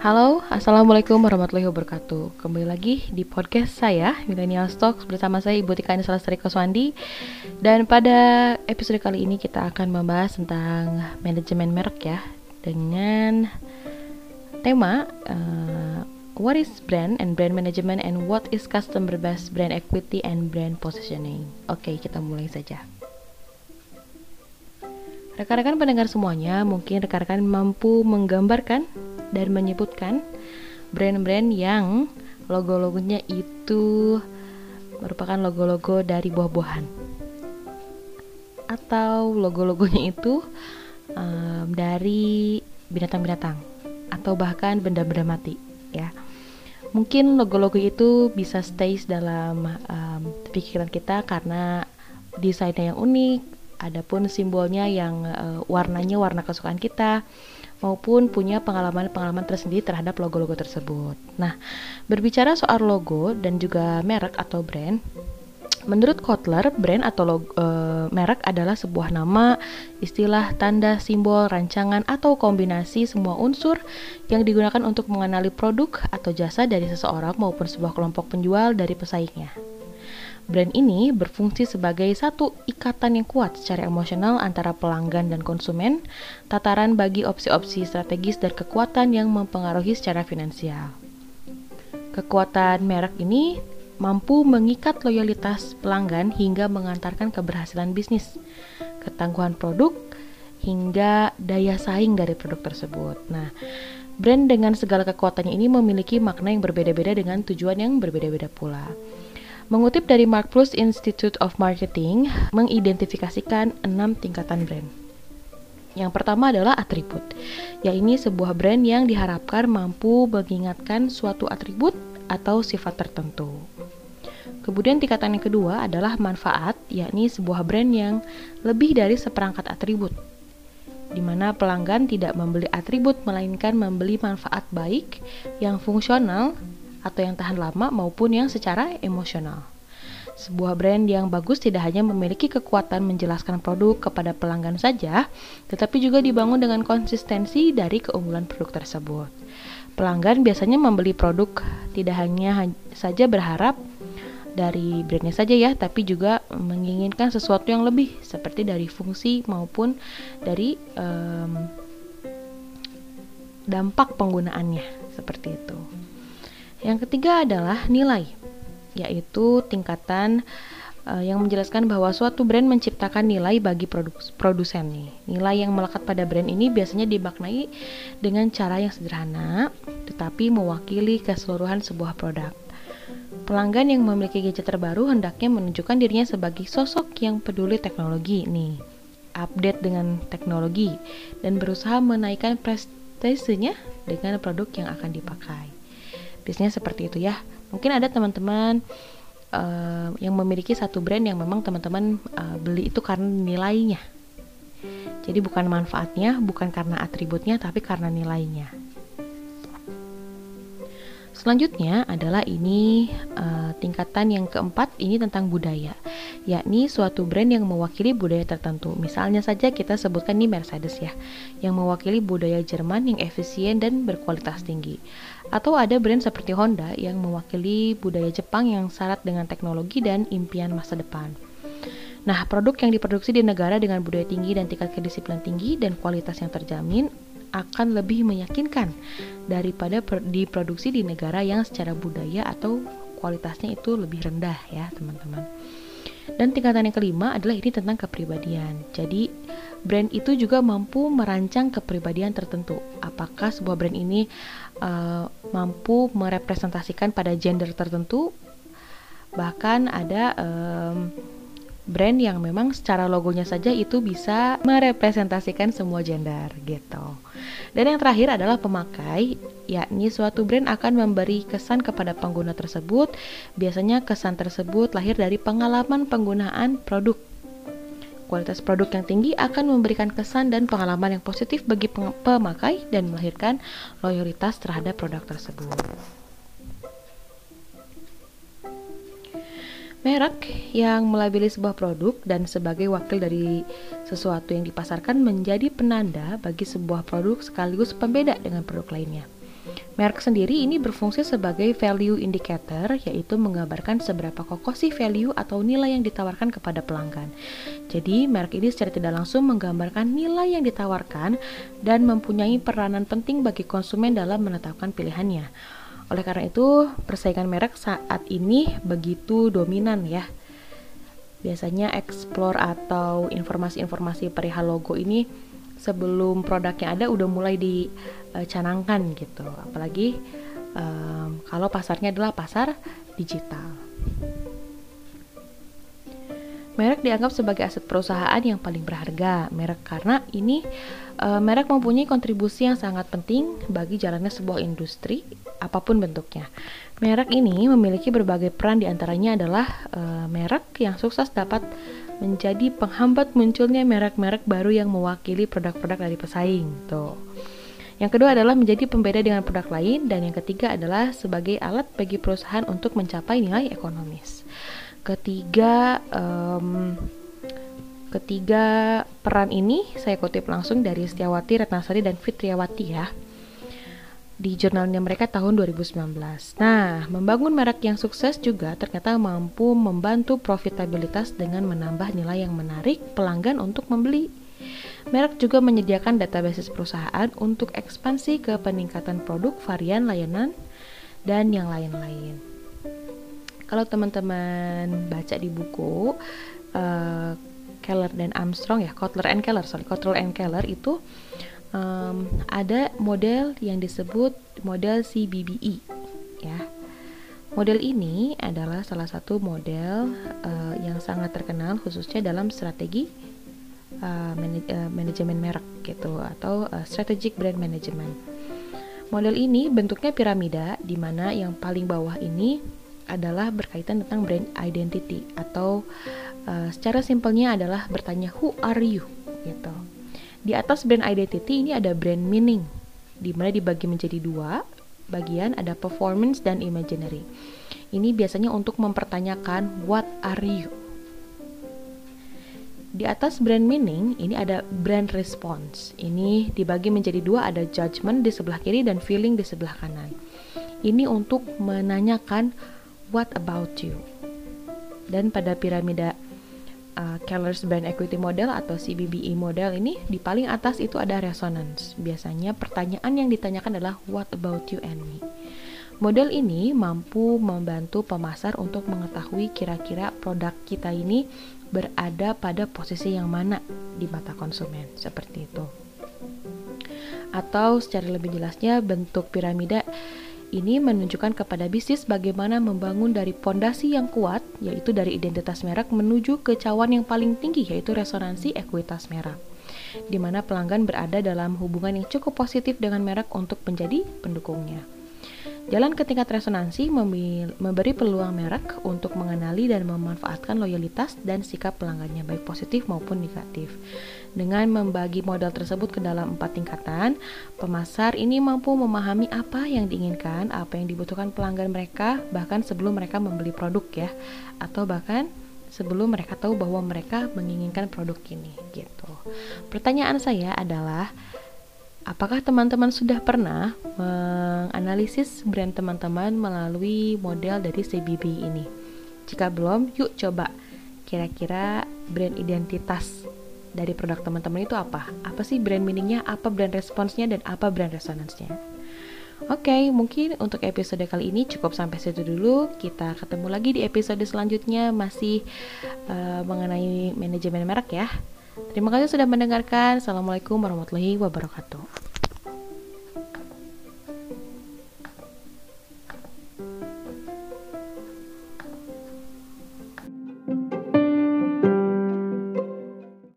Halo, Assalamualaikum warahmatullahi wabarakatuh. Kembali lagi di podcast saya, Millennial Stocks Bersama saya Ibu Tika Salastri Koswandi. Dan pada episode kali ini kita akan membahas tentang manajemen merek ya Dengan tema uh, What is brand and brand management and what is customer base brand equity and brand positioning. Oke, kita mulai saja. Rekan-rekan pendengar semuanya, mungkin rekan-rekan mampu menggambarkan dan menyebutkan brand-brand yang logo-logonya itu merupakan logo-logo dari buah-buahan. Atau logo-logonya itu um, dari binatang-binatang atau bahkan benda-benda mati ya. Mungkin logo-logo itu bisa stays dalam um, pikiran kita karena desainnya yang unik adapun simbolnya yang uh, warnanya warna kesukaan kita maupun punya pengalaman-pengalaman tersendiri terhadap logo-logo tersebut. Nah, berbicara soal logo dan juga merek atau brand, Menurut Kotler, brand atau logo, e, merek adalah sebuah nama, istilah, tanda, simbol, rancangan, atau kombinasi semua unsur yang digunakan untuk mengenali produk atau jasa dari seseorang maupun sebuah kelompok penjual dari pesaingnya. Brand ini berfungsi sebagai satu ikatan yang kuat secara emosional antara pelanggan dan konsumen, tataran bagi opsi-opsi strategis dan kekuatan yang mempengaruhi secara finansial. Kekuatan merek ini mampu mengikat loyalitas pelanggan hingga mengantarkan keberhasilan bisnis, ketangguhan produk, hingga daya saing dari produk tersebut. Nah, brand dengan segala kekuatannya ini memiliki makna yang berbeda-beda dengan tujuan yang berbeda-beda pula. Mengutip dari Mark Plus Institute of Marketing, mengidentifikasikan enam tingkatan brand. Yang pertama adalah atribut, yaitu sebuah brand yang diharapkan mampu mengingatkan suatu atribut atau sifat tertentu. Kemudian tingkatan yang kedua adalah manfaat, yakni sebuah brand yang lebih dari seperangkat atribut, di mana pelanggan tidak membeli atribut melainkan membeli manfaat baik yang fungsional atau yang tahan lama maupun yang secara emosional. Sebuah brand yang bagus tidak hanya memiliki kekuatan menjelaskan produk kepada pelanggan saja, tetapi juga dibangun dengan konsistensi dari keunggulan produk tersebut. Pelanggan biasanya membeli produk tidak hanya saja berharap dari brandnya saja ya, tapi juga menginginkan sesuatu yang lebih seperti dari fungsi maupun dari um, dampak penggunaannya seperti itu. Yang ketiga adalah nilai, yaitu tingkatan uh, yang menjelaskan bahwa suatu brand menciptakan nilai bagi produsen nih. Nilai yang melekat pada brand ini biasanya dimaknai dengan cara yang sederhana, tetapi mewakili keseluruhan sebuah produk. Pelanggan yang memiliki gadget terbaru hendaknya menunjukkan dirinya sebagai sosok yang peduli teknologi nih, update dengan teknologi, dan berusaha menaikkan prestisenya dengan produk yang akan dipakai biasanya seperti itu ya. Mungkin ada teman-teman uh, yang memiliki satu brand yang memang teman-teman uh, beli itu karena nilainya. Jadi bukan manfaatnya bukan karena atributnya tapi karena nilainya Selanjutnya adalah ini uh, tingkatan yang keempat ini tentang budaya, yakni suatu brand yang mewakili budaya tertentu. Misalnya saja kita sebutkan ini Mercedes ya, yang mewakili budaya Jerman yang efisien dan berkualitas tinggi. Atau ada brand seperti Honda yang mewakili budaya Jepang yang syarat dengan teknologi dan impian masa depan. Nah, produk yang diproduksi di negara dengan budaya tinggi dan tingkat kedisiplinan tinggi dan kualitas yang terjamin akan lebih meyakinkan daripada diproduksi di negara yang secara budaya atau kualitasnya itu lebih rendah ya teman-teman. Dan tingkatan yang kelima adalah ini tentang kepribadian. Jadi brand itu juga mampu merancang kepribadian tertentu. Apakah sebuah brand ini uh, mampu merepresentasikan pada gender tertentu? Bahkan ada um, brand yang memang secara logonya saja itu bisa merepresentasikan semua gender gitu. Dan yang terakhir adalah pemakai, yakni suatu brand akan memberi kesan kepada pengguna tersebut. Biasanya kesan tersebut lahir dari pengalaman penggunaan produk. Kualitas produk yang tinggi akan memberikan kesan dan pengalaman yang positif bagi pemakai dan melahirkan loyalitas terhadap produk tersebut. Merek yang melabeli sebuah produk dan sebagai wakil dari sesuatu yang dipasarkan menjadi penanda bagi sebuah produk sekaligus pembeda dengan produk lainnya. Merek sendiri ini berfungsi sebagai value indicator, yaitu menggambarkan seberapa kokoh sih value atau nilai yang ditawarkan kepada pelanggan. Jadi, merek ini secara tidak langsung menggambarkan nilai yang ditawarkan dan mempunyai peranan penting bagi konsumen dalam menetapkan pilihannya. Oleh karena itu, persaingan merek saat ini begitu dominan ya. Biasanya explore atau informasi-informasi perihal logo ini sebelum produknya ada udah mulai dicanangkan gitu apalagi um, kalau pasarnya adalah pasar digital Merek dianggap sebagai aset perusahaan yang paling berharga. Merek karena ini uh, merek mempunyai kontribusi yang sangat penting bagi jalannya sebuah industri apa pun bentuknya. Merek ini memiliki berbagai peran di antaranya adalah uh, merek yang sukses dapat menjadi penghambat munculnya merek-merek baru yang mewakili produk-produk dari pesaing. Tuh. Yang kedua adalah menjadi pembeda dengan produk lain dan yang ketiga adalah sebagai alat bagi perusahaan untuk mencapai nilai ekonomis. Ketiga um, ketiga peran ini saya kutip langsung dari Setiawati Ratnasari dan Fitriawati ya di jurnalnya mereka tahun 2019. Nah, membangun merek yang sukses juga ternyata mampu membantu profitabilitas dengan menambah nilai yang menarik pelanggan untuk membeli. Merek juga menyediakan database perusahaan untuk ekspansi ke peningkatan produk, varian, layanan, dan yang lain-lain. Kalau teman-teman baca di buku uh, Keller dan Armstrong ya, Kotler and Keller, sorry, Kotler and Keller itu um, ada model yang disebut model CBBE ya. Model ini adalah salah satu model uh, yang sangat terkenal khususnya dalam strategi uh, manaj uh, manajemen merek gitu atau uh, strategic brand management. Model ini bentuknya piramida di mana yang paling bawah ini adalah berkaitan tentang brand identity atau uh, secara simpelnya adalah bertanya who are you gitu. Di atas brand identity ini ada brand meaning, di mana dibagi menjadi dua bagian, ada performance dan imaginary. Ini biasanya untuk mempertanyakan what are you. Di atas brand meaning, ini ada brand response. Ini dibagi menjadi dua, ada judgment di sebelah kiri dan feeling di sebelah kanan. Ini untuk menanyakan what about you. Dan pada piramida uh, Keller's Brand Equity Model atau CBBE model ini di paling atas itu ada resonance. Biasanya pertanyaan yang ditanyakan adalah what about you and me. Model ini mampu membantu pemasar untuk mengetahui kira-kira produk kita ini berada pada posisi yang mana di mata konsumen, seperti itu. Atau secara lebih jelasnya bentuk piramida ini menunjukkan kepada bisnis bagaimana membangun dari pondasi yang kuat, yaitu dari identitas merek menuju ke cawan yang paling tinggi, yaitu resonansi ekuitas merek, di mana pelanggan berada dalam hubungan yang cukup positif dengan merek untuk menjadi pendukungnya. Jalan ke tingkat resonansi memberi peluang merek untuk mengenali dan memanfaatkan loyalitas dan sikap pelanggannya baik positif maupun negatif. Dengan membagi modal tersebut ke dalam empat tingkatan, pemasar ini mampu memahami apa yang diinginkan, apa yang dibutuhkan pelanggan mereka, bahkan sebelum mereka membeli produk ya, atau bahkan sebelum mereka tahu bahwa mereka menginginkan produk ini gitu. Pertanyaan saya adalah Apakah teman-teman sudah pernah menganalisis brand teman-teman melalui model dari CBB ini? Jika belum, yuk coba. Kira-kira brand identitas dari produk teman-teman itu apa? Apa sih brand meaningnya, apa brand responsnya, dan apa brand resonance-nya? Oke, okay, mungkin untuk episode kali ini cukup sampai situ dulu. Kita ketemu lagi di episode selanjutnya masih uh, mengenai manajemen merek ya. Terima kasih sudah mendengarkan. Assalamualaikum warahmatullahi wabarakatuh.